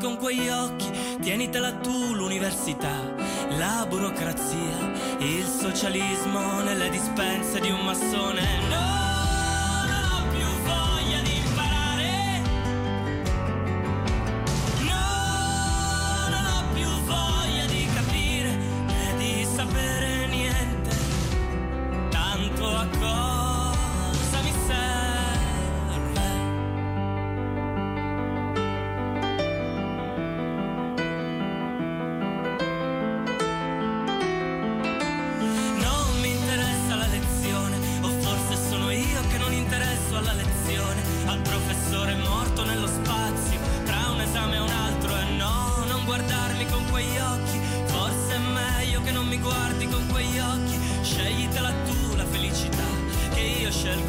Con quegli occhi. Tienitela tu l'università, la burocrazia, il socialismo nelle dispense di un massone. No,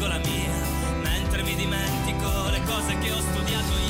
io la mia, mentre mi dimentico le cose che ho studiato ieri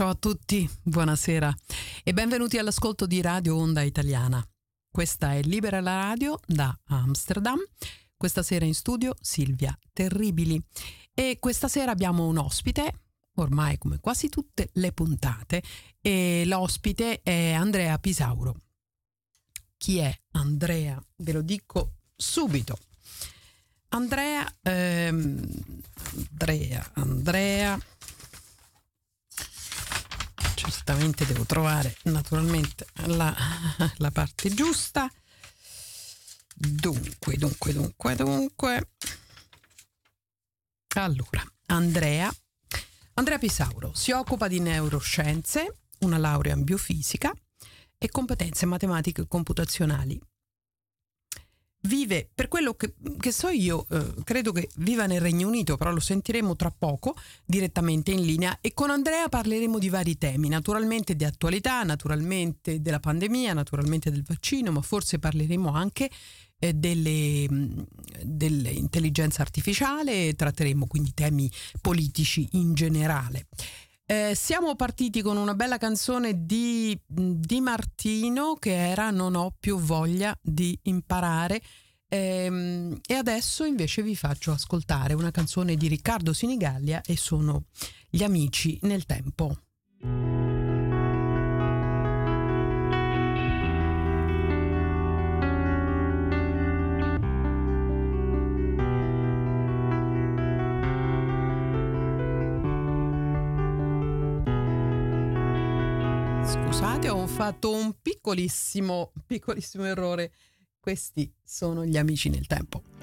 Ciao a tutti, buonasera e benvenuti all'ascolto di Radio Onda Italiana. Questa è Libera la Radio da Amsterdam. Questa sera in studio Silvia Terribili e questa sera abbiamo un ospite, ormai come quasi tutte le puntate, e l'ospite è Andrea Pisauro. Chi è Andrea? Ve lo dico subito. Andrea, ehm, Andrea, Andrea, certamente devo trovare naturalmente la, la parte giusta. Dunque, dunque, dunque, dunque. Allora, Andrea. Andrea Pisauro si occupa di neuroscienze, una laurea in biofisica e competenze matematiche e computazionali. Vive, per quello che, che so io, eh, credo che viva nel Regno Unito, però lo sentiremo tra poco direttamente in linea e con Andrea parleremo di vari temi, naturalmente di attualità, naturalmente della pandemia, naturalmente del vaccino, ma forse parleremo anche eh, mh, dell'intelligenza artificiale, tratteremo quindi temi politici in generale. Eh, siamo partiti con una bella canzone di, di, Martino che era Non ho più voglia di imparare. Ehm, e adesso invece vi faccio ascoltare una canzone di Riccardo Sinigallia e sono Gli amici nel tempo. Scusate, ho fatto un piccolissimo, piccolissimo errore. Questi sono gli amici nel tempo.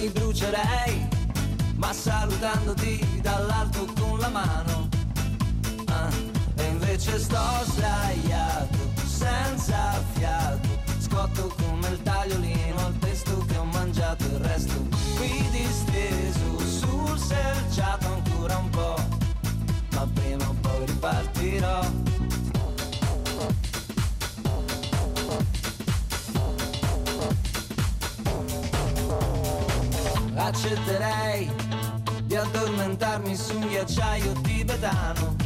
Mi brucerei, ma salutandoti dall'alto con la mano. Ah, e invece sto sdraiato, senza fiato. Scotto come il tagliolino al pesto che ho mangiato il resto. Qui disteso sul selciato ancora un po', ma prima o poi ripartirò. Accetterei di addormentarmi su un ghiacciaio tibetano.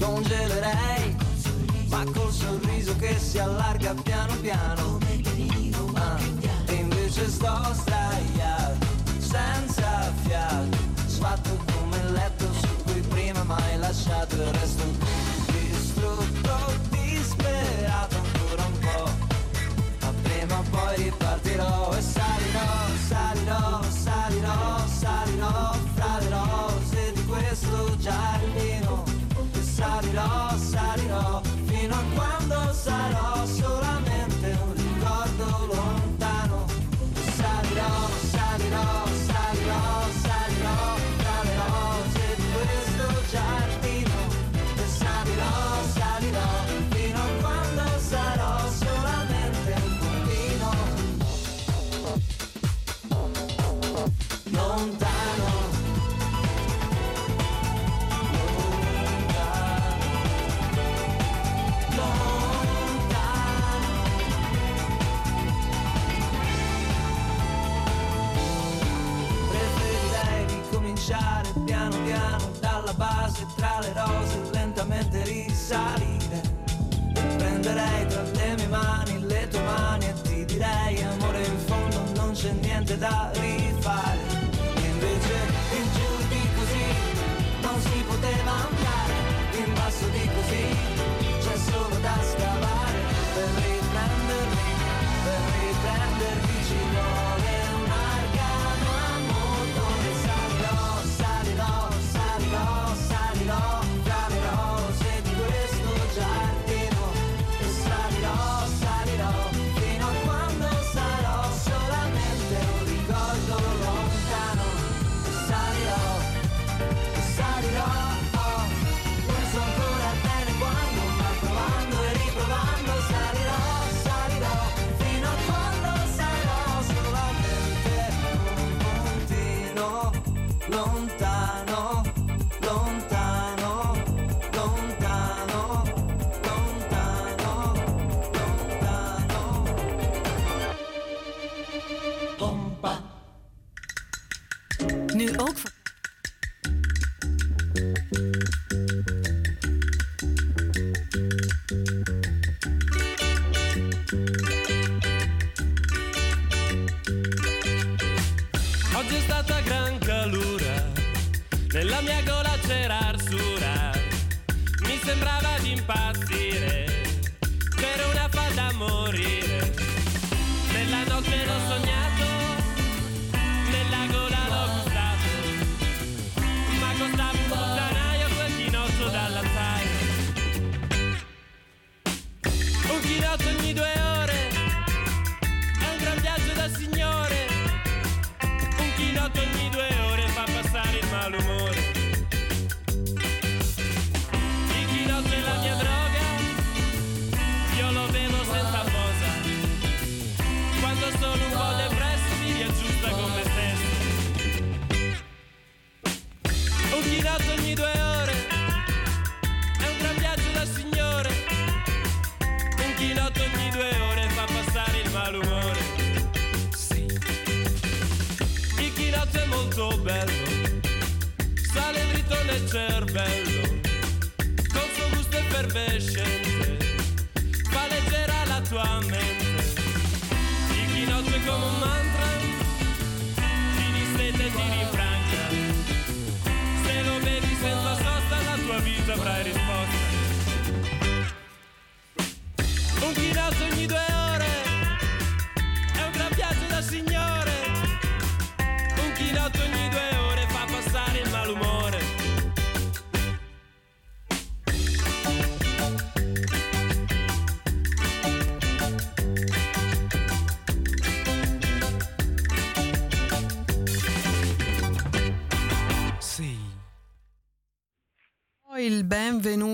Congelerei, ma col sorriso che si allarga piano piano. Ah, e invece sto sdraiato, senza fiato, sfatto come il letto su cui prima mai lasciato il resto distrutto, disperato ancora un po' ma prima o poi ripartirò e salirò, salirò, salirò fra le rose di questo giardino. Salirò, salirò fino a quando sarò ricominciare piano piano dalla base tra le rose lentamente risalire. E prenderei tra le mie mani le tue mani e ti direi amore in fondo non c'è niente da rifare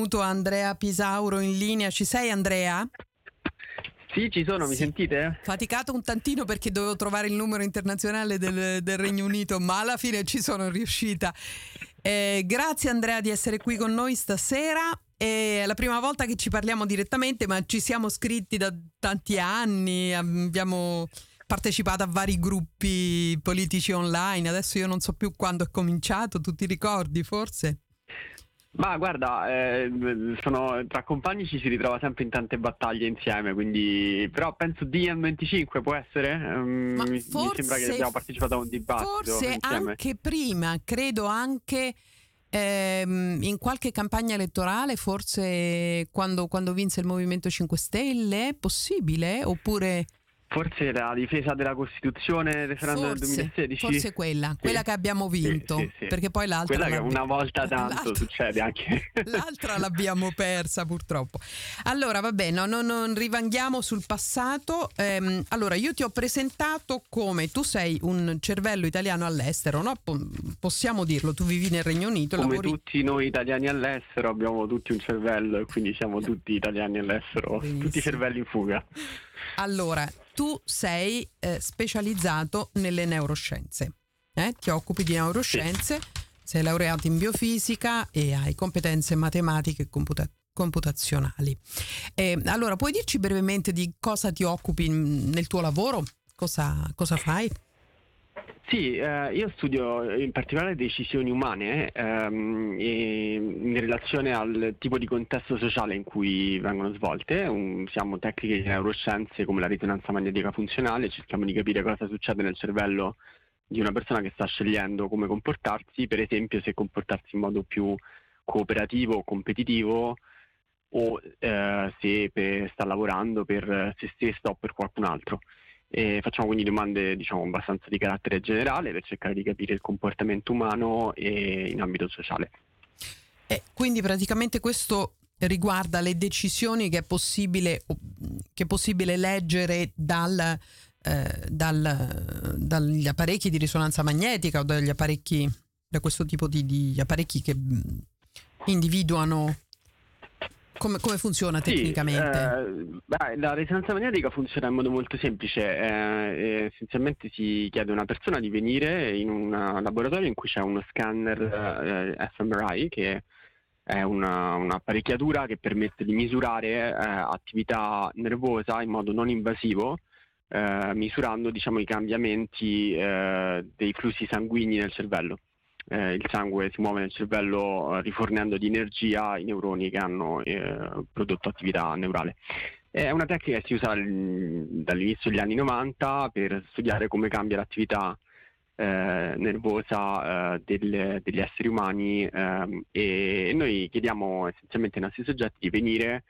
benvenuto Andrea Pisauro in linea. Ci sei Andrea? Sì, ci sono, mi Sì. sentite? Faticato un tantino perché dovevo trovare il numero internazionale del, del Regno Unito, ma alla fine ci sono riuscita. Eh, grazie Andrea di essere qui con noi stasera. È la prima volta che ci parliamo direttamente, ma ci siamo scritti da tanti anni, abbiamo partecipato a vari gruppi politici online. Adesso io non so più quando è cominciato, tu ti ricordi forse? Ma guarda, eh, sono, tra compagni ci si ritrova sempre in tante battaglie insieme, quindi però penso DM25 può essere? Ma mi, mi forse- sembra che abbiamo partecipato a un dibattito Forse insieme. anche prima, credo anche ehm, in qualche campagna elettorale, forse quando, quando vinse il Movimento 5 Stelle, possibile? Oppure Forse la difesa della Costituzione, il referendum del forse, 2016? forse quella, Sì. quella che abbiamo vinto, sì, sì. perché poi l'altra, Quella che una volta tanto l'altra- succede anche. L'altra l'abbiamo persa purtroppo. Allora, vabbè, no, no, non rivanghiamo sul passato. Ehm, allora, io ti ho presentato come tu sei un cervello italiano all'estero, no? Po- possiamo dirlo, tu vivi nel Regno Unito, Come lavori... tutti noi italiani all'estero abbiamo tutti un cervello e quindi siamo tutti italiani all'estero, Benissimo. tutti cervelli in fuga. Allora, tu sei eh, specializzato nelle neuroscienze, eh? ti occupi di neuroscienze, sei laureato in biofisica e hai competenze matematiche e computa- computazionali. Eh, allora, puoi dirci brevemente di cosa ti occupi mm, nel tuo lavoro? Cosa, cosa fai? Sì, eh, io studio in particolare decisioni umane ehm, in relazione al tipo di contesto sociale in cui vengono svolte. Un- usiamo tecniche di neuroscienze come la risonanza magnetica funzionale, cerchiamo di capire cosa succede nel cervello di una persona che sta scegliendo come comportarsi, per esempio se comportarsi in modo più cooperativo o competitivo o eh, se per- sta lavorando per se stessa o per qualcun altro. E facciamo quindi domande diciamo, abbastanza di carattere generale per cercare di capire il comportamento umano in ambito sociale. Eh, quindi praticamente questo riguarda le decisioni che è possibile, che è possibile leggere dal, eh, dal- dagli apparecchi di risonanza magnetica o dagli apparecchi, da questo tipo di, di apparecchi che mh, individuano come, come funziona Sì, tecnicamente. eh, beh, la risonanza magnetica funziona in modo molto semplice. eh, essenzialmente si chiede a una persona di venire in un laboratorio in cui c'è uno scanner eh, fMRI che è una- un'apparecchiatura che permette di misurare eh, attività nervosa in modo non invasivo, eh, misurando diciamo, i cambiamenti eh, dei flussi sanguigni nel cervello. Eh, il sangue si muove nel cervello eh, rifornendo di energia i neuroni che hanno eh, prodotto attività neurale. È una tecnica che si usa dall'inizio degli anni 90 per studiare come cambia l'attività eh, nervosa eh, del- degli esseri umani ehm, e noi chiediamo essenzialmente ai nostri soggetti di venire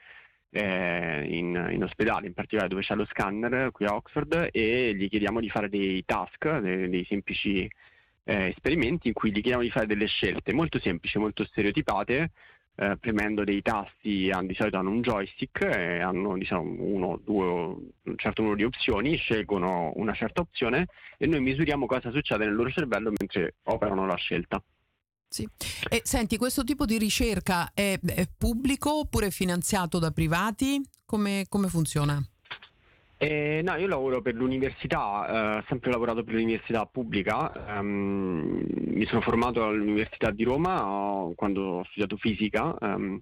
in, in ospedale, in particolare dove c'è lo scanner qui a Oxford e gli chiediamo di fare dei task, dei, dei semplici eh, esperimenti in cui gli chiediamo di fare delle scelte molto semplici, molto stereotipate, eh, premendo dei tasti, di solito hanno un joystick e hanno diciamo, uno, due, un certo numero di opzioni, scelgono una certa opzione e noi misuriamo cosa succede nel loro cervello mentre operano la scelta. Sì. E senti, questo tipo di ricerca è, è pubblico oppure finanziato da privati? Come, come funziona? Eh, no, io lavoro per l'università, eh, ho sempre lavorato per l'università pubblica, ehm, mi sono formato all'Università di Roma ho- quando ho studiato fisica, ehm,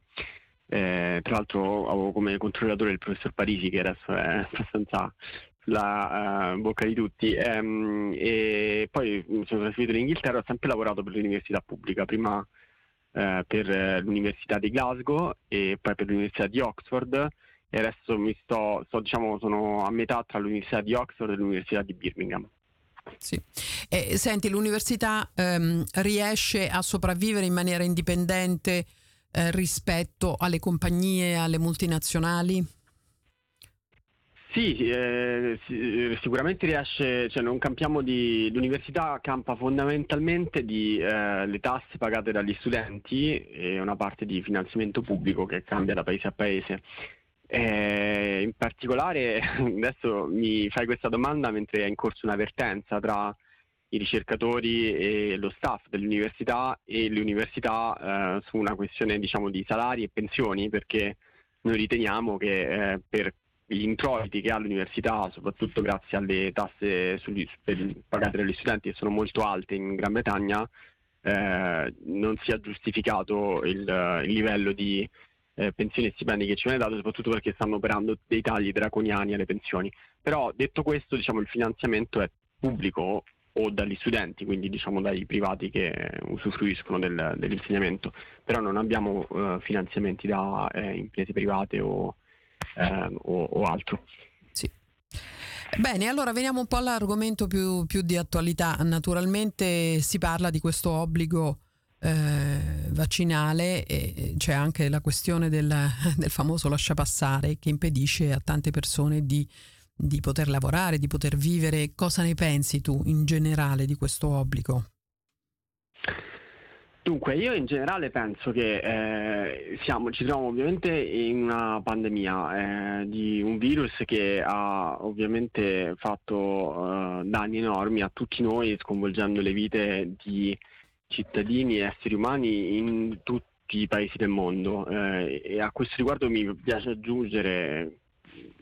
eh, tra l'altro avevo come controllatore il professor Parisi che adesso è abbastanza sulla eh, bocca di tutti, ehm, e poi mi sono trasferito in Inghilterra, ho sempre lavorato per l'università pubblica, prima eh, per l'Università di Glasgow e poi per l'Università di Oxford e adesso mi sto, sto diciamo, sono a metà tra l'Università di Oxford e l'Università di Birmingham. Sì. E, senti, l'università ehm, riesce a sopravvivere in maniera indipendente eh, rispetto alle compagnie, alle multinazionali? Sì, eh, sicuramente riesce, cioè non campiamo di, l'università campa fondamentalmente di eh, le tasse pagate dagli studenti e una parte di finanziamento pubblico che cambia da paese a paese. Eh, in particolare adesso mi fai questa domanda mentre è in corso un'avvertenza tra i ricercatori e lo staff dell'università e le università eh, su una questione diciamo, di salari e pensioni perché noi riteniamo che eh, per gli introiti che ha l'università, soprattutto grazie alle tasse sugli, pagate dagli studenti che sono molto alte in Gran Bretagna, eh, non sia giustificato il, il livello di eh, pensioni e stipendi che ci viene dato, soprattutto perché stanno operando dei tagli draconiani alle pensioni. Però detto questo, diciamo, il finanziamento è pubblico o dagli studenti, quindi diciamo dai privati che usufruiscono del, dell'insegnamento, però non abbiamo eh, finanziamenti da eh, imprese private o eh, o, o, altro. Sì. Bene, allora veniamo un po' all'argomento più, più di attualità. Naturalmente si parla di questo obbligo eh, vaccinale e c'è anche la questione del, del famoso lasciapassare che impedisce a tante persone di, di poter lavorare, di poter vivere. Cosa ne pensi tu in generale di questo obbligo? Dunque, io in generale penso che eh, siamo, ci troviamo ovviamente in una pandemia eh, di un virus che ha ovviamente fatto eh, danni enormi a tutti noi, sconvolgendo le vite di cittadini e esseri umani in tutti i paesi del mondo. Eh, e a questo riguardo mi piace aggiungere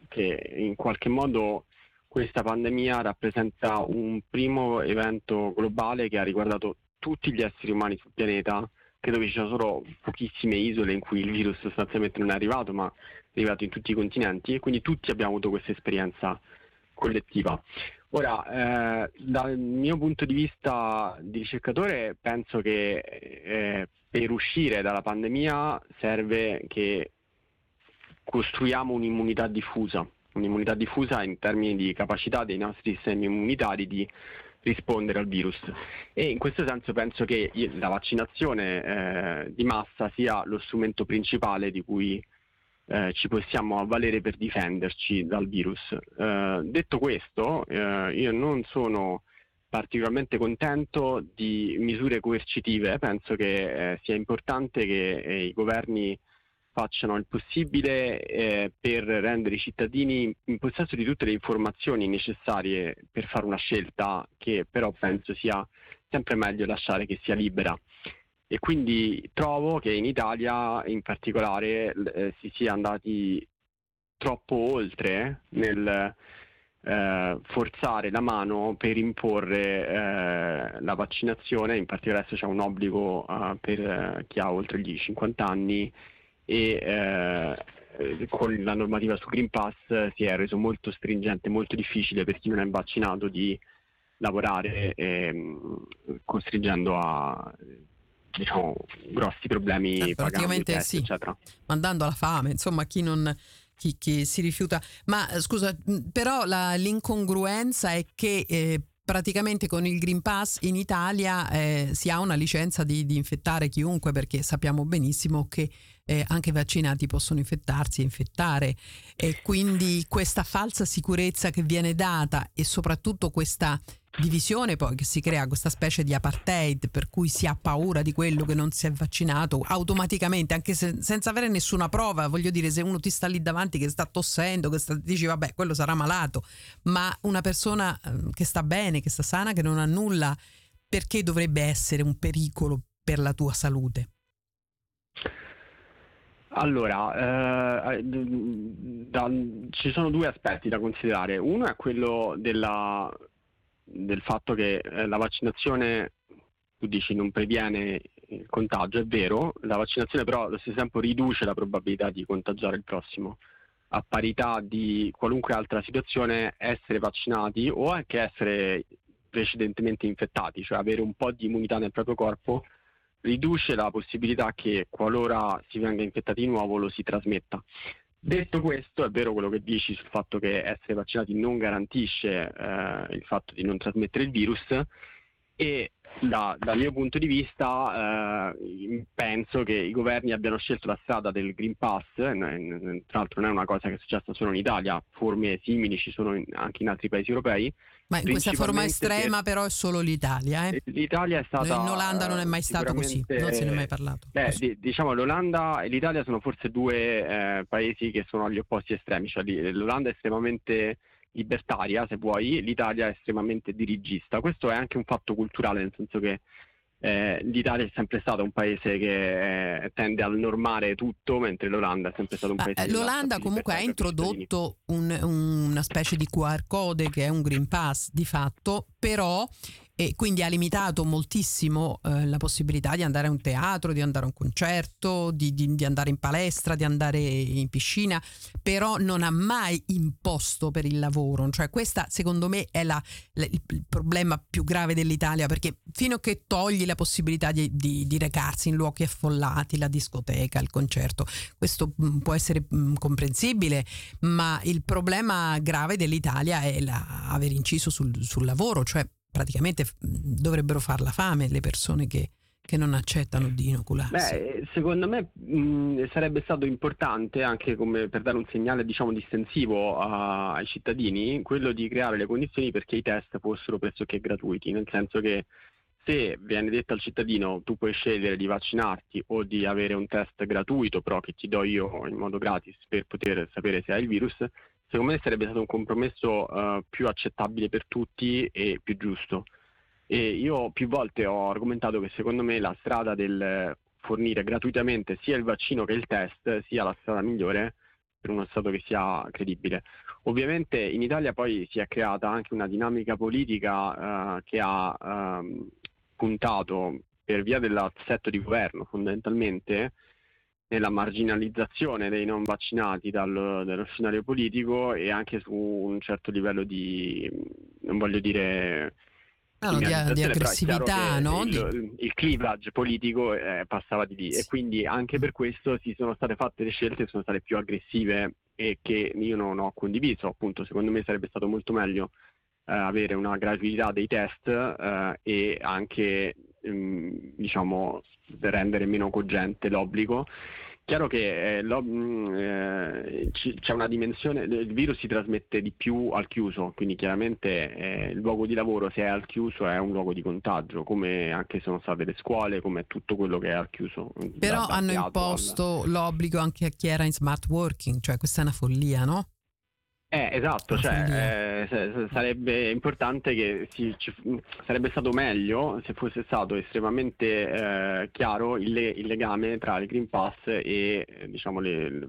che in qualche modo questa pandemia rappresenta un primo evento globale che ha riguardato tutti gli esseri umani sul pianeta, credo che ci siano solo pochissime isole in cui il virus sostanzialmente non è arrivato, ma è arrivato in tutti i continenti e quindi tutti abbiamo avuto questa esperienza collettiva. Ora, eh, dal mio punto di vista di ricercatore, penso che eh, per uscire dalla pandemia serve che costruiamo un'immunità diffusa, un'immunità diffusa in termini di capacità dei nostri sistemi immunitari di rispondere al virus. E in questo senso penso che la vaccinazione eh, di massa sia lo strumento principale di cui eh, ci possiamo avvalere per difenderci dal virus. Eh, detto questo, eh, io non sono particolarmente contento di misure coercitive, penso che eh, sia importante che eh, i governi facciano il possibile eh, per rendere i cittadini in possesso di tutte le informazioni necessarie per fare una scelta che però penso sia sempre meglio lasciare che sia libera. E quindi trovo che in Italia in particolare eh, si sia andati troppo oltre nel eh, forzare la mano per imporre eh, la vaccinazione, in particolare se c'è un obbligo eh, per eh, chi ha oltre gli 50 anni e eh, con la normativa su Green Pass si è reso molto stringente, molto difficile per chi non è vaccinato di lavorare, ehm, costringendo a diciamo, grossi problemi eh, praticamente test, sì, eccetera. mandando alla fame, insomma chi non chi, chi si rifiuta. Ma scusa, però la, l'incongruenza è che eh, praticamente con il Green Pass in Italia eh, si ha una licenza di, di, infettare chiunque perché sappiamo benissimo che eh, anche i vaccinati possono infettarsi e infettare e quindi questa falsa sicurezza che viene data e soprattutto questa divisione poi che si crea questa specie di apartheid per cui si ha paura di quello che non si è vaccinato automaticamente anche se, senza avere nessuna prova. Voglio dire se uno ti sta lì davanti che sta tossendo che sta, dici vabbè quello sarà malato ma una persona ehm, che sta bene che sta sana che non ha nulla perché dovrebbe essere un pericolo per la tua salute? Allora, eh, da, ci sono due aspetti da considerare. Uno è quello della del fatto che eh, la vaccinazione, tu dici, non previene il contagio, è vero, la vaccinazione però allo stesso tempo riduce la probabilità di contagiare il prossimo. A parità di qualunque altra situazione, essere vaccinati o anche essere precedentemente infettati, cioè avere un po' di immunità nel proprio corpo, riduce la possibilità che qualora si venga infettati di nuovo lo si trasmetta. Detto questo, è vero quello che dici sul fatto che essere vaccinati non garantisce eh, il fatto di non trasmettere il virus e da, dal mio punto di vista eh, penso che i governi abbiano scelto la strada del Green Pass, tra l'altro non è una cosa che è successa solo in Italia, forme simili ci sono in, anche in altri paesi europei. Ma in questa forma estrema però è solo l'Italia. Eh? L'Italia è stata... In Olanda non è mai stato così, non se ne è mai parlato. Beh, di, diciamo l'Olanda e l'Italia sono forse due eh, paesi che sono agli opposti estremi, cioè l'Olanda è estremamente libertaria, se vuoi, l'Italia è estremamente dirigista. Questo è anche un fatto culturale, nel senso che eh, l'Italia è sempre stato un paese che eh, tende a normare tutto, mentre l'Olanda è sempre stato un paese... Eh, L'Olanda comunque ha introdotto un, una specie di QR code che è un Green Pass di fatto, però e quindi ha limitato moltissimo eh, la possibilità di andare a un teatro, di andare a un concerto, di, di, di, andare in palestra, di andare in piscina, però non ha mai imposto per il lavoro. Cioè questa secondo me è la, la, il problema più grave dell'Italia perché fino a che togli la possibilità di, di, recarsi in luoghi affollati, la discoteca, il concerto, questo mh, mm, può essere mh, mm, comprensibile, ma il problema grave dell'Italia è la, aver inciso sul, sul lavoro, cioè praticamente dovrebbero far la fame le persone che, che non accettano di inocularsi. Beh, secondo me mh, sarebbe stato importante anche per dare un segnale diciamo distensivo a, ai cittadini quello di creare le condizioni perché i test fossero pressoché gratuiti, nel senso che se viene detto al cittadino tu puoi scegliere di vaccinarti o di avere un test gratuito però che ti do io in modo gratis per poter sapere se hai il virus, secondo me sarebbe stato un compromesso uh, più accettabile per tutti e più giusto. E io più volte ho argomentato che secondo me la strada del fornire gratuitamente sia il vaccino che il test sia la strada migliore per uno Stato che sia credibile. Ovviamente in Italia poi si è creata anche una dinamica politica uh, che ha um, puntato per via dell'assetto di governo fondamentalmente nella marginalizzazione dei non vaccinati dal, dallo scenario politico e anche su un certo livello di, non voglio dire... No, di, di, aggressività, no? Il, il, cleavage politico eh, passava di lì sì. e quindi anche per questo si sono state fatte le scelte sono state più aggressive e che io non ho condiviso. Appunto, secondo me sarebbe stato molto meglio eh, avere una gratuità dei test eh, e anche ehm, diciamo rendere meno cogente l'obbligo Chiaro che eh, mm, eh, c- c'è una dimensione, il virus si trasmette di più al chiuso, quindi chiaramente eh, il luogo di lavoro se è al chiuso è un luogo di contagio, come anche sono state le scuole, come tutto quello che è al chiuso. Però hanno imposto al... l'obbligo anche a chi era in smart working, cioè questa è una follia, no? Eh, esatto, cioè, eh, sarebbe importante che si, ci, sarebbe stato meglio se fosse stato estremamente eh, chiaro il, il, legame tra il Green Pass e diciamo, le,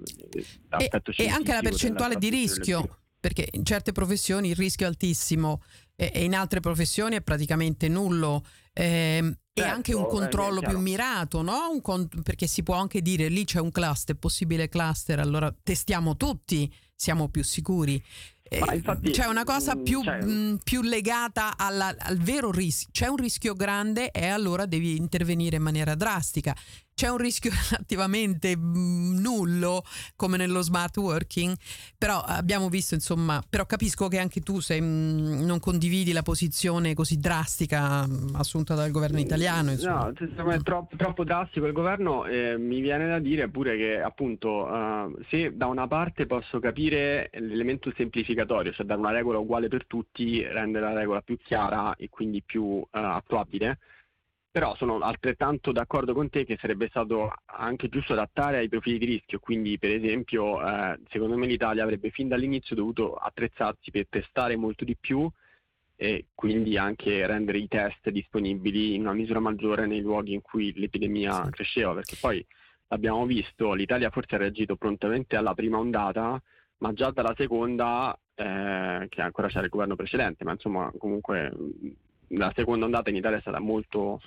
l'aspetto e, e anche la percentuale di rischio, perché in certe professioni il rischio è altissimo e, e in altre professioni è praticamente nullo. Eh, Certo, e anche un controllo più mirato, no? Un cont- perché si può anche dire lì c'è un cluster, possibile cluster, allora testiamo tutti, siamo più sicuri. Eh, infatti, c'è una cosa mm, più, mh, mm, più legata alla, al vero rischio. C'è un rischio grande e allora devi intervenire in maniera drastica c'è un rischio relativamente mm, nullo come nello smart working, però abbiamo visto insomma, però capisco che anche tu sei, mm, non condividi la posizione così drastica mm, assunta dal governo italiano. Insomma. No, è troppo, troppo drastico il governo, eh, mi viene da dire pure che appunto uh, se da una parte posso capire l'elemento semplificatorio, cioè dare una regola uguale per tutti, rende la regola più chiara e quindi più uh, attuabile, però sono altrettanto d'accordo con te che sarebbe stato anche giusto adattare ai profili di rischio, quindi per esempio eh, secondo me l'Italia avrebbe fin dall'inizio dovuto attrezzarsi per testare molto di più e quindi anche rendere i test disponibili in una misura maggiore nei luoghi in cui l'epidemia cresceva, perché poi l'abbiamo visto, l'Italia forse ha reagito prontamente alla prima ondata, ma già dalla seconda, eh, che ancora c'era il governo precedente, ma insomma comunque la seconda ondata in Italia è stata molto,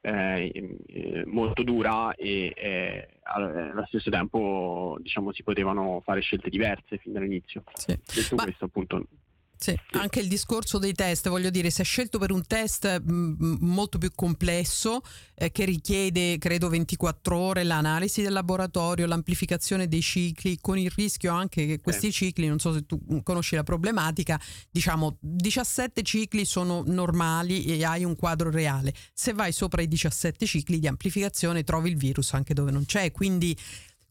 eh, eh molto dura e eh, allo stesso tempo diciamo, si potevano fare scelte diverse fin dall'inizio. Sì. Detto Ma... questo appunto Sì, anche il discorso dei test, voglio dire, si è scelto per un test mh, mm, mm, molto più complesso eh, che richiede, credo, 24 ore, l'analisi del laboratorio, l'amplificazione dei cicli, con il rischio anche che questi eh. cicli, non so se tu mm, conosci la problematica, diciamo 17 cicli sono normali e hai un quadro reale. Se vai sopra i 17 cicli di amplificazione trovi il virus anche dove non c'è, quindi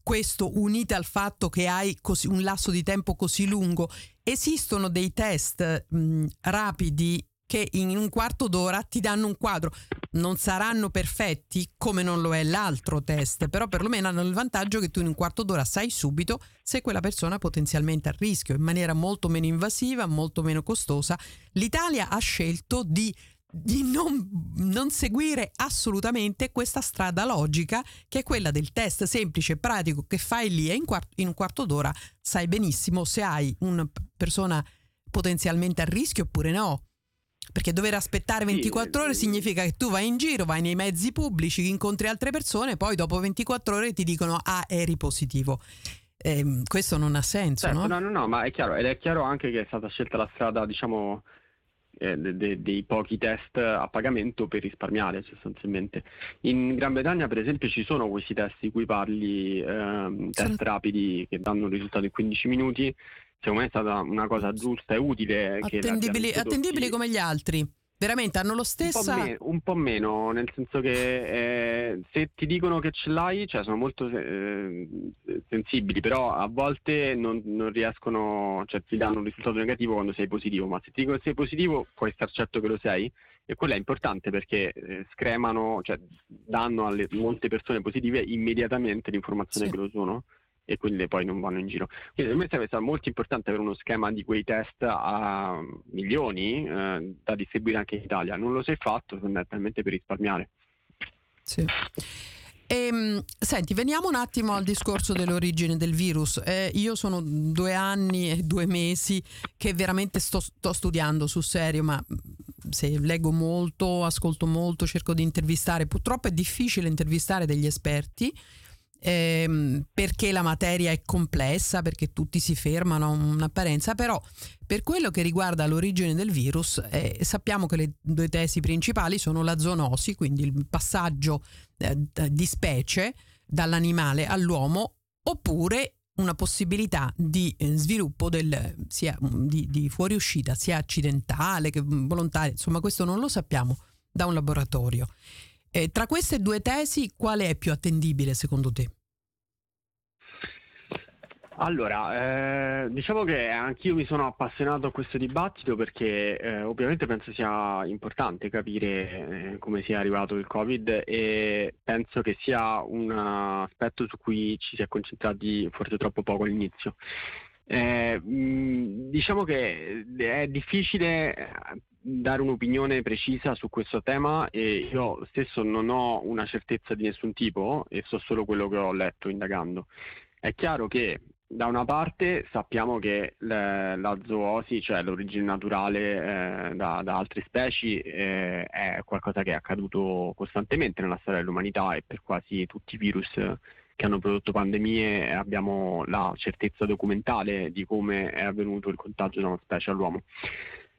questo unite al fatto che hai così, un lasso di tempo così lungo, esistono dei test mh, rapidi che in un quarto d'ora ti danno un quadro. Non saranno perfetti come non lo è l'altro test, però perlomeno hanno il vantaggio che tu in un quarto d'ora sai subito se quella persona è potenzialmente a rischio, in maniera molto meno invasiva, molto meno costosa. L'Italia ha scelto di di non, non, seguire assolutamente questa strada logica che è quella del test semplice e pratico che fai lì e in, quart- in, un quarto d'ora sai benissimo se hai una persona potenzialmente a rischio oppure no. Perché dover aspettare 24 ore significa che tu vai in giro, vai nei mezzi pubblici, incontri altre persone, poi dopo 24 ore ti dicono ah eri positivo. Eh, questo non ha senso, certo, no? No, no, no, ma è chiaro, ed è chiaro anche che è stata scelta la strada, diciamo, eh, de, de, dei pochi test a pagamento per risparmiare sostanzialmente. In Gran Bretagna per esempio ci sono questi test di cui parli, ehm, test sì. rapidi che danno un risultato in 15 minuti, secondo me è stata una cosa giusta e utile. Attendibili, attendibili come gli altri. Veramente hanno lo stesso. Un, me- un, po meno, nel senso che eh, se ti dicono che ce l'hai, cioè sono molto eh, sensibili, però a volte non, non, riescono, cioè ti danno un risultato negativo quando sei positivo, ma se ti dicono che sei positivo puoi star certo che lo sei e quello è importante perché eh, scremano, cioè danno alle molte persone positive immediatamente l'informazione sì. che lo sono e quelle poi non vanno in giro. Quindi per me sarebbe stato molto importante avere uno schema di quei test a milioni eh, da distribuire anche in Italia. Non lo si è fatto fondamentalmente per risparmiare. Sì. E, ehm, senti, veniamo un attimo al discorso dell'origine del virus. Eh, io sono due anni e due mesi che veramente sto, sto studiando sul serio, ma se leggo molto, ascolto molto, cerco di intervistare. Purtroppo è difficile intervistare degli esperti ehm, perché la materia è complessa, perché tutti si fermano a un'apparenza, però per quello che riguarda l'origine del virus eh, sappiamo che le due tesi principali sono la zoonosi, quindi il passaggio eh, di specie dall'animale all'uomo, oppure una possibilità di eh, sviluppo del, sia di, di fuoriuscita sia accidentale che volontaria, insomma questo non lo sappiamo da un laboratorio. Eh, tra queste due tesi, quale è più attendibile secondo te? Allora, eh, diciamo che anch'io mi sono appassionato a questo dibattito perché eh, ovviamente penso sia importante capire eh, come sia arrivato il Covid e penso che sia un aspetto su cui ci si è concentrati forse troppo poco all'inizio. Eh, diciamo che è difficile dare un'opinione precisa su questo tema e io stesso non ho una certezza di nessun tipo e so solo quello che ho letto indagando. È chiaro che da una parte sappiamo che le, la zoosi, cioè l'origine naturale eh, da, da, altre specie, eh, è qualcosa che è accaduto costantemente nella storia dell'umanità e per quasi tutti i virus che hanno prodotto pandemie abbiamo la certezza documentale di come è avvenuto il contagio da una specie all'uomo.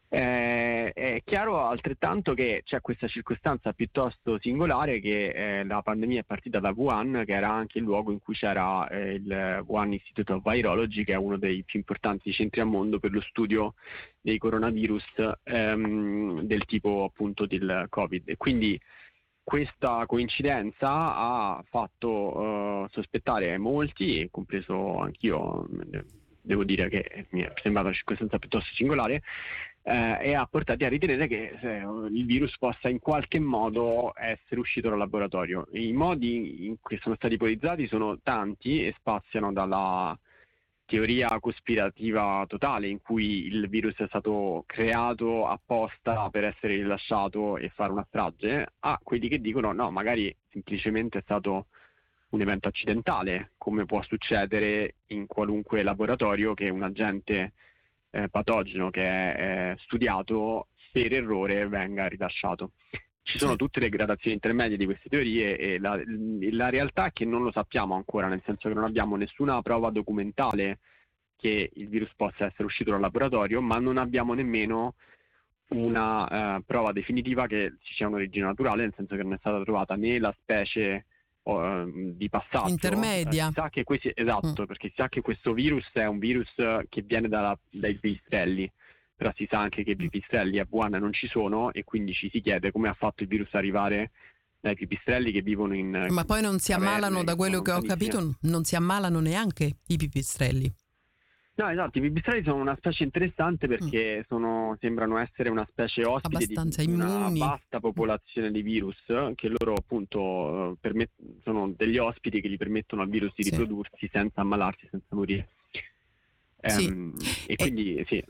Eh, è chiaro altrettanto che c'è questa circostanza piuttosto singolare che eh, la pandemia è partita da Wuhan, che era anche il luogo in cui c'era eh, il Wuhan Institute of Virology, che è uno dei più importanti centri al mondo per lo studio dei coronavirus ehm, del tipo appunto del Covid. Quindi questa coincidenza ha fatto sospettare molti, compreso anch'io, devo dire che mi è sembrata una circostanza piuttosto singolare, eh, e ha portati a ritenere che eh, il virus possa in qualche modo essere uscito dal laboratorio. I modi in cui sono stati ipotizzati sono tanti e spaziano dalla teoria cospirativa totale in cui il virus è stato creato apposta per essere rilasciato e fare una strage, a quelli che dicono no, magari semplicemente è stato un evento accidentale, come può succedere in qualunque laboratorio che un agente eh, patogeno che è eh, studiato per errore venga rilasciato. Ci sono tutte le gradazioni intermedie di queste teorie e la, la realtà è che non lo sappiamo ancora, nel senso che non abbiamo nessuna prova documentale che il virus possa essere uscito dal laboratorio, ma non abbiamo nemmeno una uh, prova definitiva che ci sia un'origine naturale, nel senso che non è stata trovata né la specie di passaggio. Intermedia. Eh, si sa che questi, esatto, mm. perché si sa che questo virus è un virus che viene dalla, dai pipistrelli, però si sa anche che i pipistrelli a Wuhan non ci sono e quindi ci si chiede come ha fatto il virus arrivare dai pipistrelli che vivono in... Ma poi non si ammalano, da quello che ho capito, non si ammalano neanche i pipistrelli. No, esatto, i pipistrelli sono una specie interessante perché mm. sono, sembrano essere una specie ospite di una vasta popolazione di virus che loro appunto permet- sono degli ospiti che gli permettono al virus di sì. riprodursi senza ammalarsi, senza morire. Sì. Ehm, e quindi sì.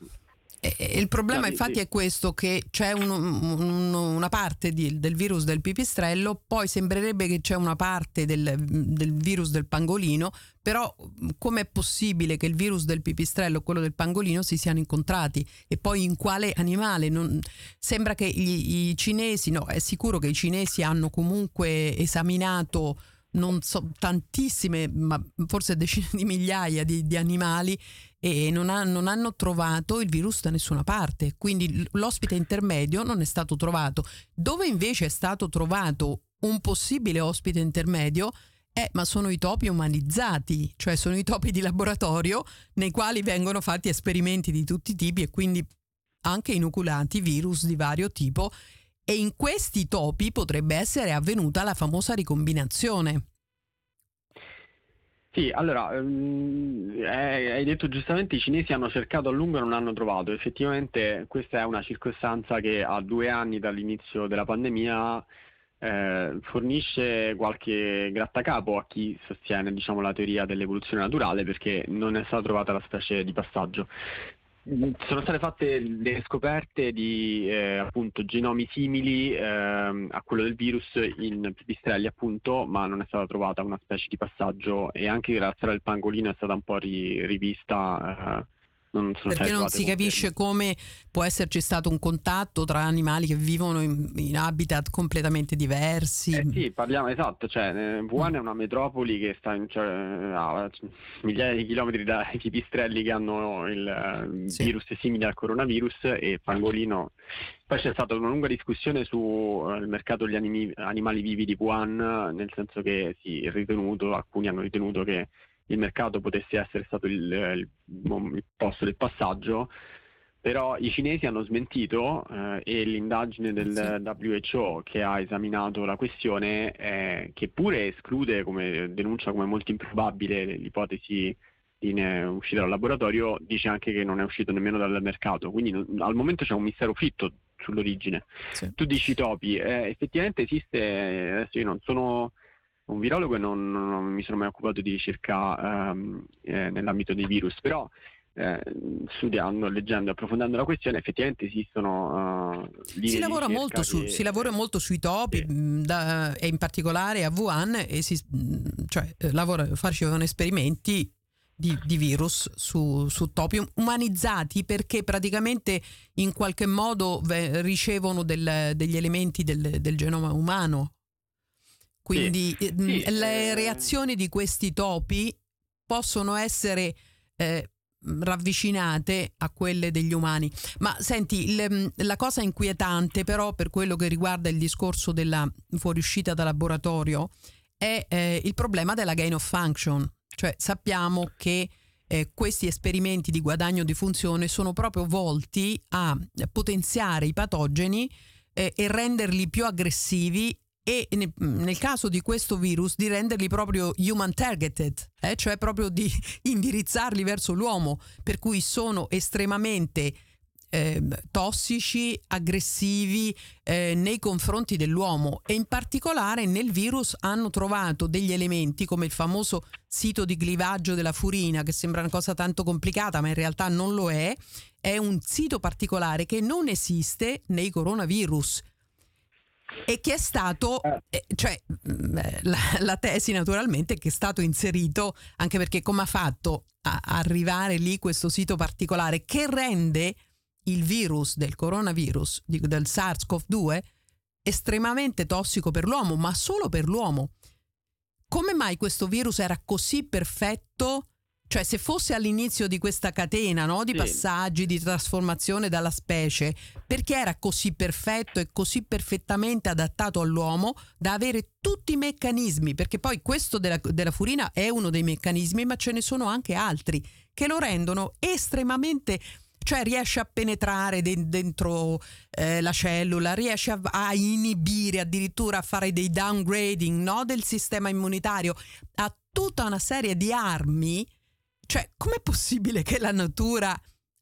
Il problema infatti è questo, che c'è un, un, una parte di, del virus del pipistrello, poi sembrerebbe che c'è una parte del, del virus del pangolino, però com'è possibile che il virus del pipistrello e quello del pangolino si siano incontrati e poi in quale animale? Non, sembra che gli, i cinesi, no, è sicuro che i cinesi hanno comunque esaminato non so, tantissime, ma forse decine di migliaia di, di animali e non, ha, non, hanno trovato il virus da nessuna parte. Quindi l'ospite intermedio non è stato trovato. Dove invece è stato trovato un possibile ospite intermedio eh, ma sono i topi umanizzati, cioè sono i topi di laboratorio nei quali vengono fatti esperimenti di tutti i tipi e quindi anche inoculati virus di vario tipo e in questi topi potrebbe essere avvenuta la famosa ricombinazione. Sì, allora, um, hai detto giustamente i cinesi hanno cercato a lungo e non hanno trovato. Effettivamente questa è una circostanza che a due anni dall'inizio della pandemia eh, fornisce qualche grattacapo a chi sostiene diciamo, la teoria dell'evoluzione naturale perché non è stata trovata la specie di passaggio. Sono state fatte delle scoperte di eh, appunto, genomi simili eh, a quello del virus in pipistrelli appunto, ma non è stata trovata una specie di passaggio e anche la storia del pangolino è stata un po' ri- rivista eh, non Perché non si capisce come può esserci stato un contatto tra animali che vivono in, in habitat completamente diversi. Eh sì, parliamo esatto, cioè eh, Wuhan è una metropoli che sta in, cioè, a migliaia di chilometri dai pipistrelli che hanno il eh, sì. virus simile al coronavirus e Pangolino. Poi c'è stata una lunga discussione sul mercato degli animi, animali vivi di Wuhan, nel senso che si è ritenuto, alcuni hanno ritenuto che il mercato potesse essere stato il, il, il posto del passaggio, però i cinesi hanno smentito eh, e l'indagine del sì. WHO che ha esaminato la questione, eh, che pure esclude, come denuncia come molto improbabile l'ipotesi di uscita dal laboratorio, dice anche che non è uscito nemmeno dal mercato, quindi al momento c'è un mistero fitto sull'origine. Sì. Tu dici topi, eh, effettivamente esiste, adesso io non sono un virologo e non, non, mi sono mai occupato di ricerca ehm, eh, nell'ambito dei virus, però eh, studiando, leggendo, approfondendo la questione, effettivamente esistono uh, si, lavora molto su, che... si lavora molto sui topi sì. Mm, da, e in particolare a Wuhan e si, mm, cioè, eh, lavora, facevano esperimenti di, di, virus su, su, topi umanizzati perché praticamente in qualche modo ricevono del, degli elementi del, del genoma umano quindi sì, sì, le eh... reazioni di questi topi possono essere eh, ravvicinate a quelle degli umani. Ma senti, le, la cosa inquietante però per quello che riguarda il discorso della fuoriuscita da laboratorio è eh, il problema della gain of function. Cioè sappiamo che eh, questi esperimenti di guadagno di funzione sono proprio volti a potenziare i patogeni eh, e renderli più aggressivi e nel caso di questo virus di renderli proprio human targeted, eh? cioè proprio di indirizzarli verso l'uomo, per cui sono estremamente eh, tossici, aggressivi eh, nei confronti dell'uomo e in particolare nel virus hanno trovato degli elementi come il famoso sito di clivaggio della furina, che sembra una cosa tanto complicata ma in realtà non lo è, è un sito particolare che non esiste nei coronavirus e che è stato, eh. eh cioè mm, eh, la, la, tesi naturalmente che è stato inserito, anche perché come ha fatto a arrivare lì questo sito particolare che rende il virus del coronavirus, del SARS-CoV-2, estremamente tossico per l'uomo, ma solo per l'uomo. Come mai questo virus era così perfetto Cioè, se fosse all'inizio di questa catena no? di Sì. passaggi, di trasformazione dalla specie, perché era così perfetto e così perfettamente adattato all'uomo da avere tutti i meccanismi? Perché poi questo della, della furina è uno dei meccanismi, ma ce ne sono anche altri che lo rendono estremamente cioè riesce a penetrare de- dentro eh, la cellula, riesce a, a inibire, addirittura a fare dei downgrading no, del sistema immunitario, ha tutta una serie di armi. Cioè, com'è possibile che la natura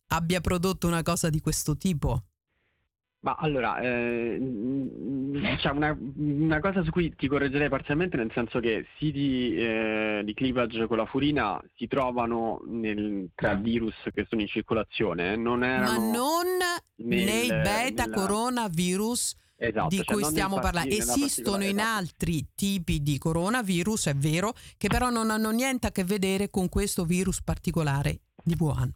abbia prodotto una cosa di questo tipo? Ma allora, eh, c'è una, una cosa su cui ti correggerei parzialmente, nel senso che siti eh, di cleavage con la furina si trovano nel- tra virus che sono in circolazione, eh, non Ma erano non nel- nei beta nella- coronavirus esatto, di cioè cui stiamo parlando. Esistono in altri tipi di coronavirus, è vero, che però non hanno niente a che vedere con questo virus particolare di Wuhan.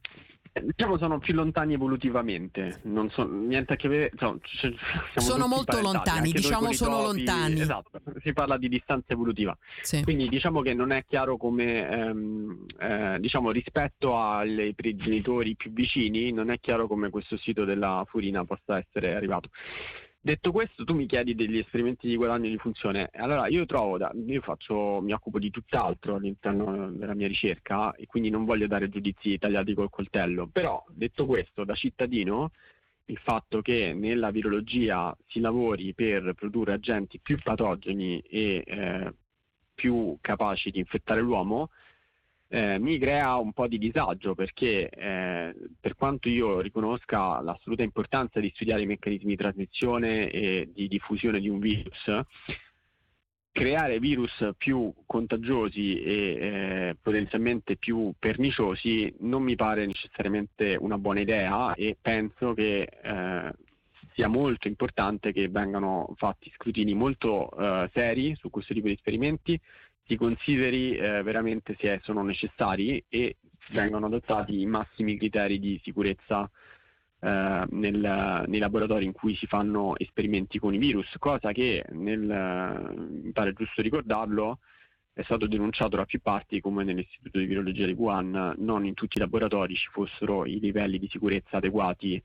Eh, Diciamo sono più lontani evolutivamente, non sono niente a che vedere. insomma, c- siamo Sono molto lontani, diciamo sono topi, lontani. Esatto, si parla di distanza evolutiva. Sì. Quindi diciamo che non è chiaro come, ehm, eh, diciamo rispetto ai progenitori più vicini, non è chiaro come questo sito della Furina possa essere arrivato. Detto questo, tu mi chiedi degli esperimenti di guadagno di funzione. Allora, io trovo, da, io faccio, mi occupo di tutt'altro all'interno della mia ricerca e quindi non voglio dare giudizi tagliati col coltello. Però, detto questo, da cittadino, il fatto che nella virologia si lavori per produrre agenti più patogeni e eh, più capaci di infettare l'uomo, eh, mi crea un po' di disagio perché eh, per quanto io riconosca l'assoluta importanza di studiare i meccanismi di trasmissione e di diffusione di un virus, creare virus più contagiosi e eh, potenzialmente più perniciosi non mi pare necessariamente una buona idea e penso che eh, sia molto importante che vengano fatti scrutini molto eh, seri su questo tipo di esperimenti, si consideri eh, veramente se sono necessari e vengano adottati i massimi criteri di sicurezza eh, nel- nei laboratori in cui si fanno esperimenti con i virus, cosa che nel, mi pare giusto ricordarlo, è stato denunciato da più parti come nell'Istituto di Virologia di Wuhan non in tutti i laboratori ci fossero i livelli di sicurezza adeguati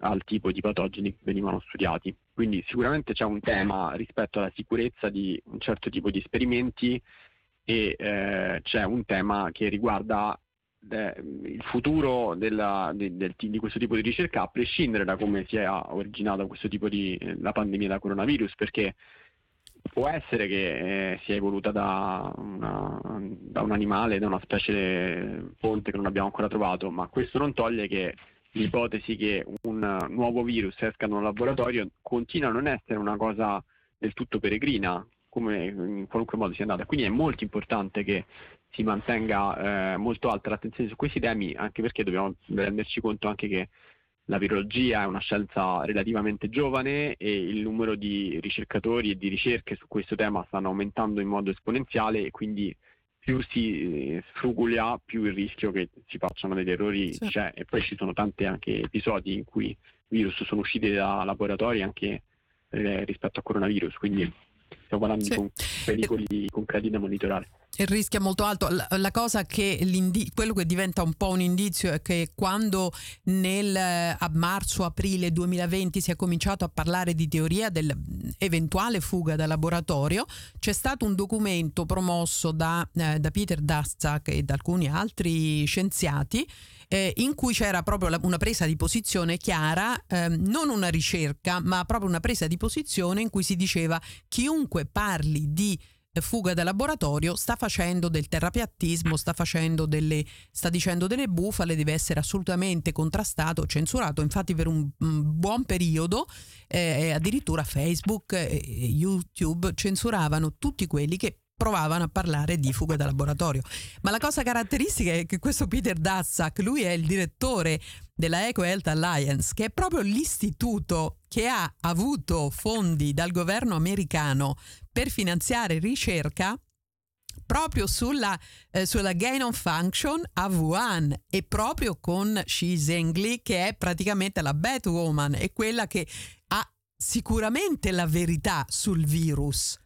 al tipo di patogeni che venivano studiati. Quindi sicuramente c'è un tema rispetto alla sicurezza di un certo tipo di esperimenti e eh, c'è un tema che riguarda eh, il futuro della- de- del- di questo tipo di ricerca a prescindere da come si è originata questo tipo di eh, la pandemia da coronavirus perché può essere che eh, sia evoluta da, una- da un animale, da una specie fonte che non abbiamo ancora trovato, ma questo non toglie che l'ipotesi che un nuovo virus esca da un laboratorio continua a non essere una cosa del tutto peregrina, come in qualunque modo sia andata. Quindi è molto importante che si mantenga eh, molto alta l'attenzione su questi temi, anche perché dobbiamo renderci conto anche che la virologia è una scienza relativamente giovane e il numero di ricercatori e di ricerche su questo tema stanno aumentando in modo esponenziale e quindi più si sfrugula, più il rischio che si facciano degli errori Sì. c'è. E poi ci sono tanti anche episodi in cui virus sono usciti da laboratori anche eh, rispetto a coronavirus, quindi stiamo parlando Sì. di pericoli concreti da monitorare. Il rischio è molto alto. La, la cosa che quello che diventa un po' un indizio è che quando nel eh, a marzo-aprile 2020 si è cominciato a parlare di teoria dell'eventuale fuga da laboratorio, c'è stato un documento promosso da, eh, da Peter Daszak e da alcuni altri scienziati eh, in cui c'era proprio la- una presa di posizione chiara, ehm, non una ricerca, ma proprio una presa di posizione in cui si diceva chiunque parli di eh, fuga da laboratorio sta facendo del terrapiattismo, sta facendo delle sta dicendo delle bufale, deve essere assolutamente contrastato, censurato. Infatti per un, un buon periodo eh, addirittura Facebook e YouTube censuravano tutti quelli che provavano a parlare di fuga da laboratorio. Ma la cosa caratteristica è che questo Peter Daszak, lui è il direttore della Eco Health Alliance, che è proprio l'istituto che ha avuto fondi dal governo americano per finanziare ricerca proprio sulla, eh, sulla gain of function a Wuhan e proprio con Xi Zhengli che è praticamente la Batwoman, è quella che ha sicuramente la verità sul virus.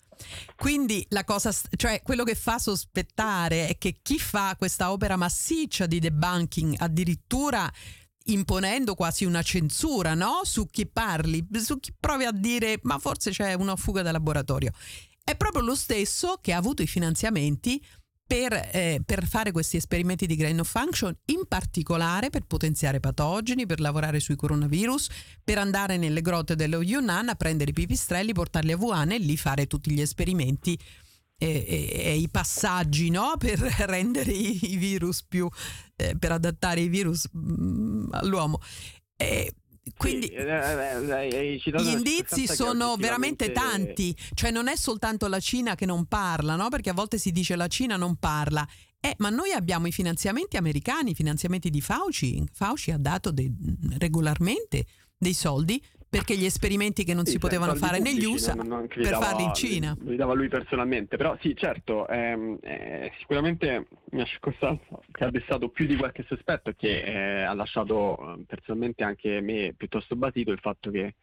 Quindi la cosa, cioè quello che fa sospettare è che chi fa questa opera massiccia di debunking addirittura imponendo quasi una censura no? su chi parli, su chi provi a dire ma forse c'è una fuga da laboratorio. È proprio lo stesso che ha avuto i finanziamenti per, eh, per, fare questi esperimenti di grain of function, in particolare per potenziare patogeni, per lavorare sui coronavirus, per andare nelle grotte dello Yunnan a prendere i pipistrelli, portarli a Wuhan e lì fare tutti gli esperimenti e, e, e i passaggi no? per rendere i, i virus più, eh, per adattare i virus mh, mm, all'uomo. E quindi sì, eh, eh, gli indizi sono veramente tanti, cioè non è soltanto la Cina che non parla, no? perché a volte si dice la Cina non parla, eh, ma noi abbiamo i finanziamenti americani, i finanziamenti di Fauci, Fauci ha dato de- regolarmente dei soldi perché gli esperimenti che non sì, si potevano fare negli USA non, non per dava, farli in Cina. Li dava lui personalmente, però sì, certo, ehm, eh, sicuramente una circostanza che ha destato più di qualche sospetto e che eh, ha lasciato eh, personalmente anche me piuttosto basito il fatto che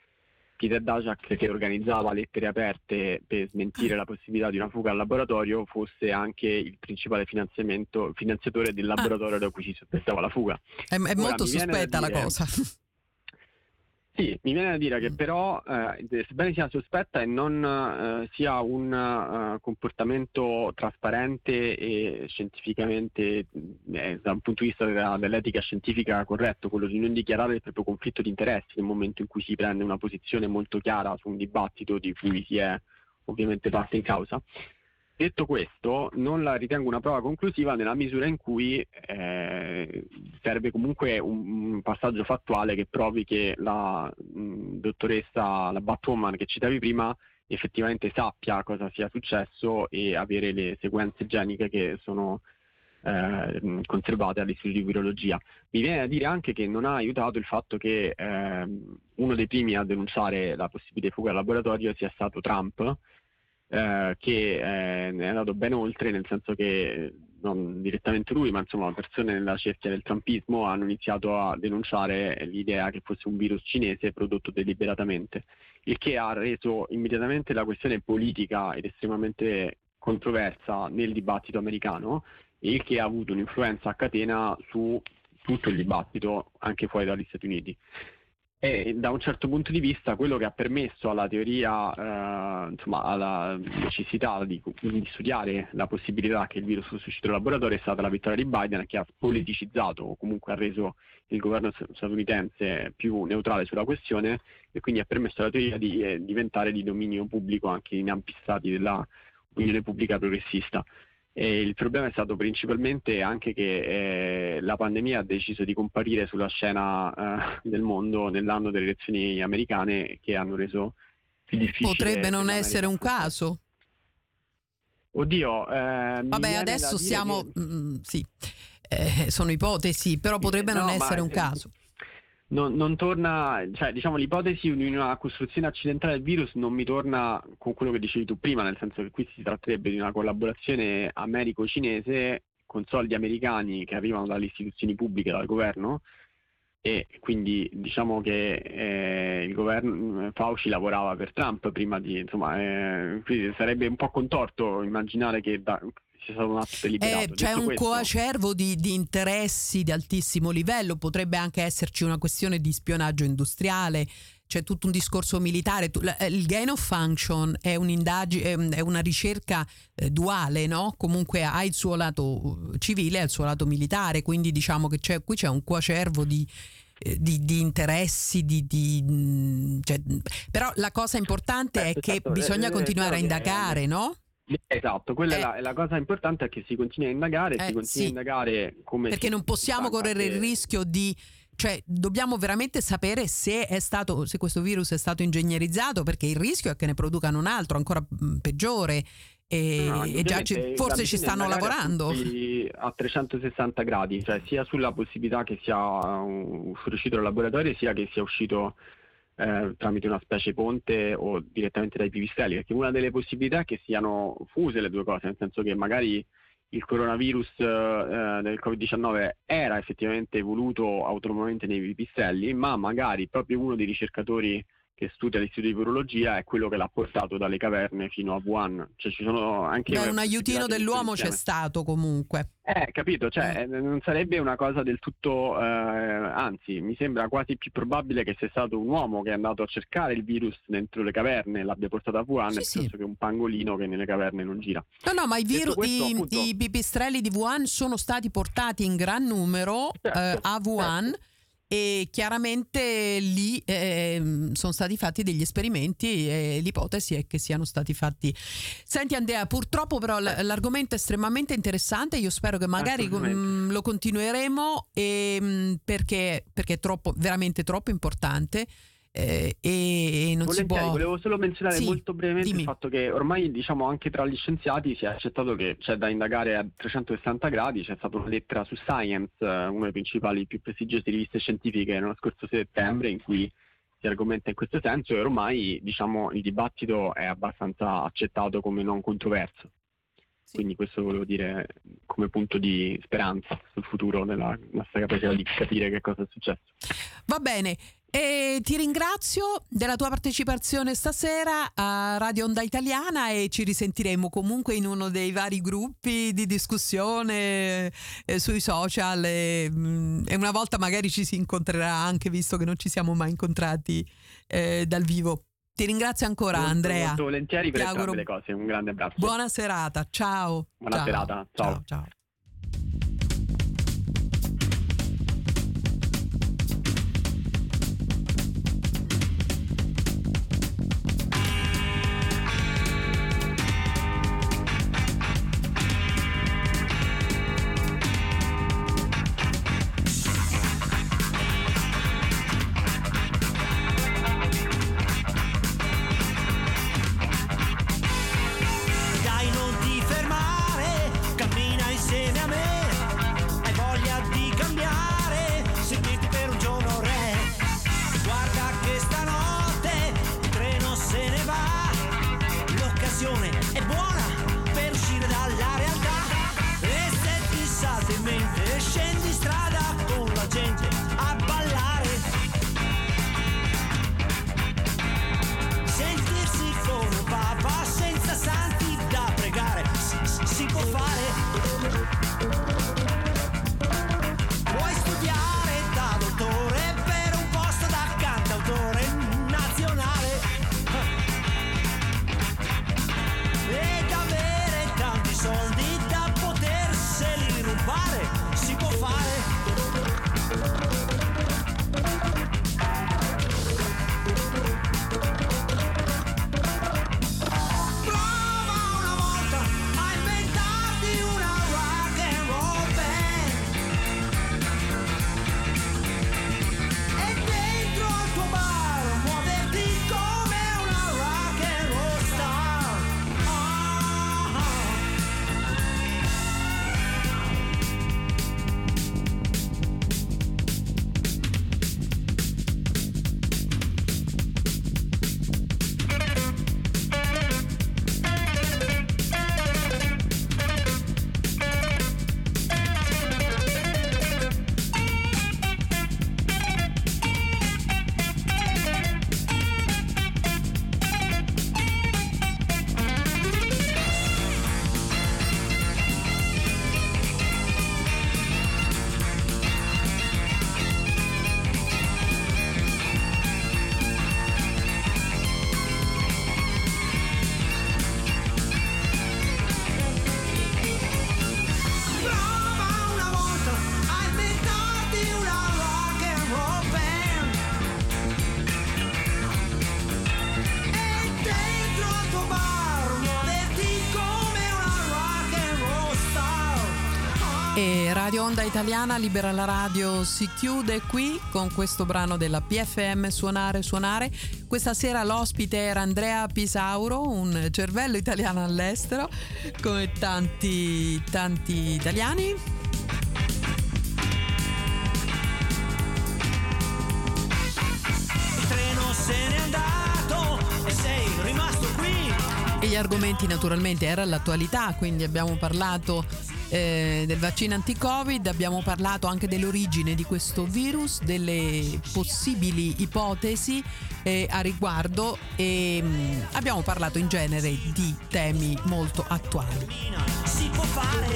Peter Dajak, che organizzava lettere aperte per smentire la possibilità di una fuga al laboratorio, fosse anche il principale finanziatore del ah. laboratorio ah. da cui si sospettava la fuga. È, è molto sospetta dire, la cosa. Sì, mi viene da dire che mm. però, eh, sebbene sia sospetta e non eh, sia un uh, comportamento trasparente e scientificamente, eh, da un punto di vista della, dell'etica scientifica corretto, quello di non dichiarare il proprio conflitto di interessi nel momento in cui si prende una posizione molto chiara su un dibattito di cui si è ovviamente parte in causa, Detto questo, non la ritengo una prova conclusiva nella misura in cui eh, serve comunque un, un, passaggio fattuale che provi che la mh, dottoressa, la Batwoman che citavi prima, effettivamente sappia cosa sia successo e avere le sequenze geniche che sono eh, conservate all'Istituto di Virologia. Mi viene da dire anche che non ha aiutato il fatto che eh, uno dei primi a denunciare la possibile fuga al laboratorio sia stato Trump, eh, che eh, è andato ben oltre, nel senso che non direttamente lui, ma insomma persone nella cerchia del trumpismo hanno iniziato a denunciare l'idea che fosse un virus cinese prodotto deliberatamente, il che ha reso immediatamente la questione politica ed estremamente controversa nel dibattito americano e il che ha avuto un'influenza a catena su tutto il dibattito anche fuori dagli Stati Uniti. E da un certo punto di vista quello che ha permesso alla teoria, eh, insomma alla necessità di, di, studiare la possibilità che il virus fosse uscito dal laboratorio è stata la vittoria di Biden che ha politicizzato o comunque ha reso il governo statunitense più neutrale sulla questione e quindi ha permesso alla teoria di eh, diventare di dominio pubblico anche in ampi stati dell'opinione pubblica progressista. E il problema è stato principalmente anche che eh, la pandemia ha deciso di comparire sulla scena eh, del mondo nell'anno delle elezioni americane che hanno reso più difficile. Potrebbe non essere un caso. Oddio, eh, vabbè, adesso siamo. Che... Mm, sì, eh, sono ipotesi, però potrebbe no, non essere un caso non, non, torna, cioè diciamo l'ipotesi di una costruzione accidentale del virus non mi torna con quello che dicevi tu prima, nel senso che qui si tratterebbe di una collaborazione americo-cinese con soldi americani che arrivano dalle istituzioni pubbliche, dal governo, e quindi diciamo che eh, il governo Fauci lavorava per Trump prima di insomma eh, sarebbe un po' contorto immaginare che da, sia stato un atto deliberato. Eh, c'è un questo... coacervo di, di, interessi di altissimo livello, potrebbe anche esserci una questione di spionaggio industriale, c'è tutto un discorso militare. Eh, il gain of function è, è una ricerca eh, duale, no? comunque ha il suo lato civile e il suo lato militare, quindi diciamo che c'è, qui c'è un coacervo di eh, di, di, interessi, di, di, mm, cioè, però la cosa importante eh, è che certo, bisogna eh, continuare a indagare, no? Esatto, quella eh, è, la, è, la, cosa importante è che si continui a indagare, eh, si continui sì. a indagare come... Perché non possiamo correre il rischio di... Cioè, dobbiamo veramente sapere se, è stato, se questo virus è stato ingegnerizzato, perché il rischio è che ne producano un altro ancora peggiore. E, no, e già ci, forse ci stanno lavorando. a 360 gradi, cioè sia sulla possibilità che sia uscito dal laboratorio sia che sia uscito eh, tramite una specie ponte o direttamente dai pipistrelli, perché una delle possibilità è che siano fuse le due cose, nel senso che magari il coronavirus eh, del Covid-19 era effettivamente evoluto autonomamente nei pipistrelli, ma magari proprio uno dei ricercatori che studia l'istituto di virologia è quello che l'ha portato dalle caverne fino a Wuhan. Cioè, ci sono anche Beh, un aiutino dell'uomo c'è stato comunque. Eh, capito, cioè Mm. eh, non sarebbe una cosa del tutto, eh, anzi, mi sembra quasi più probabile che sia stato un uomo che è andato a cercare il virus dentro le caverne e l'abbia portato a Wuhan, Sì, piuttosto sì. che un pangolino che nelle caverne non gira. No, no, ma i, viru- questo, i- appunto- i pipistrelli di Wuhan sono stati portati in gran numero Certo, eh, a Wuhan e chiaramente lì eh, sono stati fatti degli esperimenti e l'ipotesi è che siano stati fatti. Senti Andrea, purtroppo però l'argomento è estremamente interessante, io spero che magari Assolutamente. mm, lo continueremo e, mm, perché, perché è troppo, veramente troppo importante eh, e non si Volentieri, può... volevo solo menzionare Sì, molto brevemente dimmi. il fatto che ormai diciamo anche tra gli scienziati si è accettato che c'è da indagare a 360 gradi, c'è stata una lettera su Science, eh, una delle principali più prestigiose riviste scientifiche nello scorso settembre in cui si argomenta in questo senso e ormai diciamo il dibattito è abbastanza accettato come non controverso. Sì. Quindi questo volevo dire come punto di speranza sul futuro della nostra capacità di capire che cosa è successo. Va bene, e ti ringrazio della tua partecipazione stasera a Radio Onda Italiana e ci risentiremo comunque in uno dei vari gruppi di discussione eh, sui social e, mm, e una volta magari ci si incontrerà anche visto che non ci siamo mai incontrati eh, dal vivo. Ti ringrazio ancora Molto, Andrea. Molto volentieri per auguro- le cose, un grande abbraccio. Buona serata, ciao. Buona Ciao. serata, ciao. ciao. ciao. Italiana Libera la Radio si chiude qui con questo brano della PFM Suonare Suonare. Questa sera l'ospite era Andrea Pisauro, un cervello italiano all'estero, come tanti, tanti italiani. Il treno se n'è andato e sei rimasto qui degli argomenti naturalmente era l'attualità, quindi abbiamo parlato eh, del vaccino anti-Covid, abbiamo parlato anche dell'origine di questo virus, delle possibili ipotesi eh, a riguardo e mh, mm, abbiamo parlato in genere di temi molto attuali. Si può fare.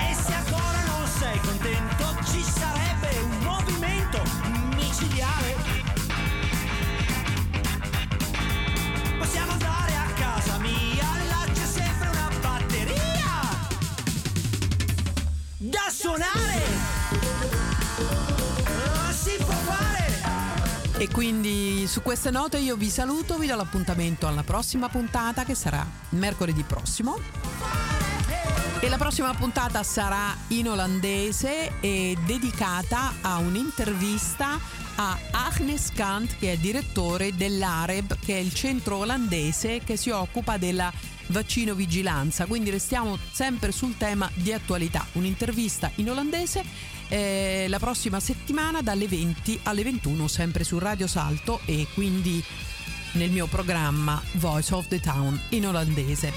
E se ancora non sei contento, ci sarebbe un movimento da suonare. Ah, Si può fare. E quindi su queste note io vi saluto, vi do l'appuntamento alla prossima puntata che sarà mercoledì prossimo. E la prossima puntata sarà in olandese e dedicata a un'intervista a Agnes Kant che è direttore dell'AREB che è il centro olandese che si occupa della vaccino vigilanza. Quindi restiamo sempre sul tema di attualità. Un'intervista in olandese eh, la prossima settimana dalle 20 alle 21 sempre su Radio Salto e quindi nel mio programma Voice of the Town in olandese.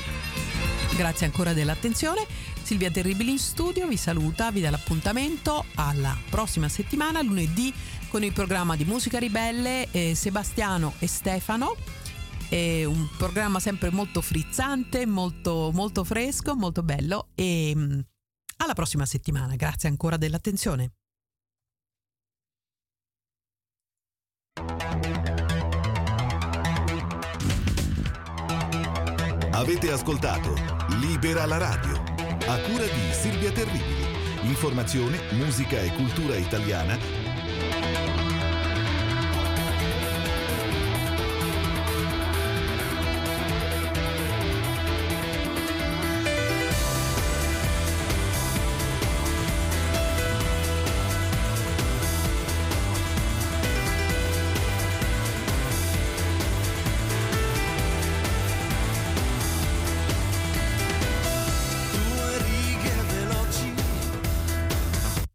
Grazie ancora dell'attenzione. Silvia Terribili in studio vi saluta, vi dà l'appuntamento alla prossima settimana, lunedì, con il programma di Musica Ribelle eh, Sebastiano e Stefano. È un programma sempre molto frizzante, molto, molto fresco, molto bello e mm, alla prossima settimana. Grazie ancora dell'attenzione. Avete ascoltato Libera la radio, a cura di Silvia Terribili. Informazione, musica e cultura italiana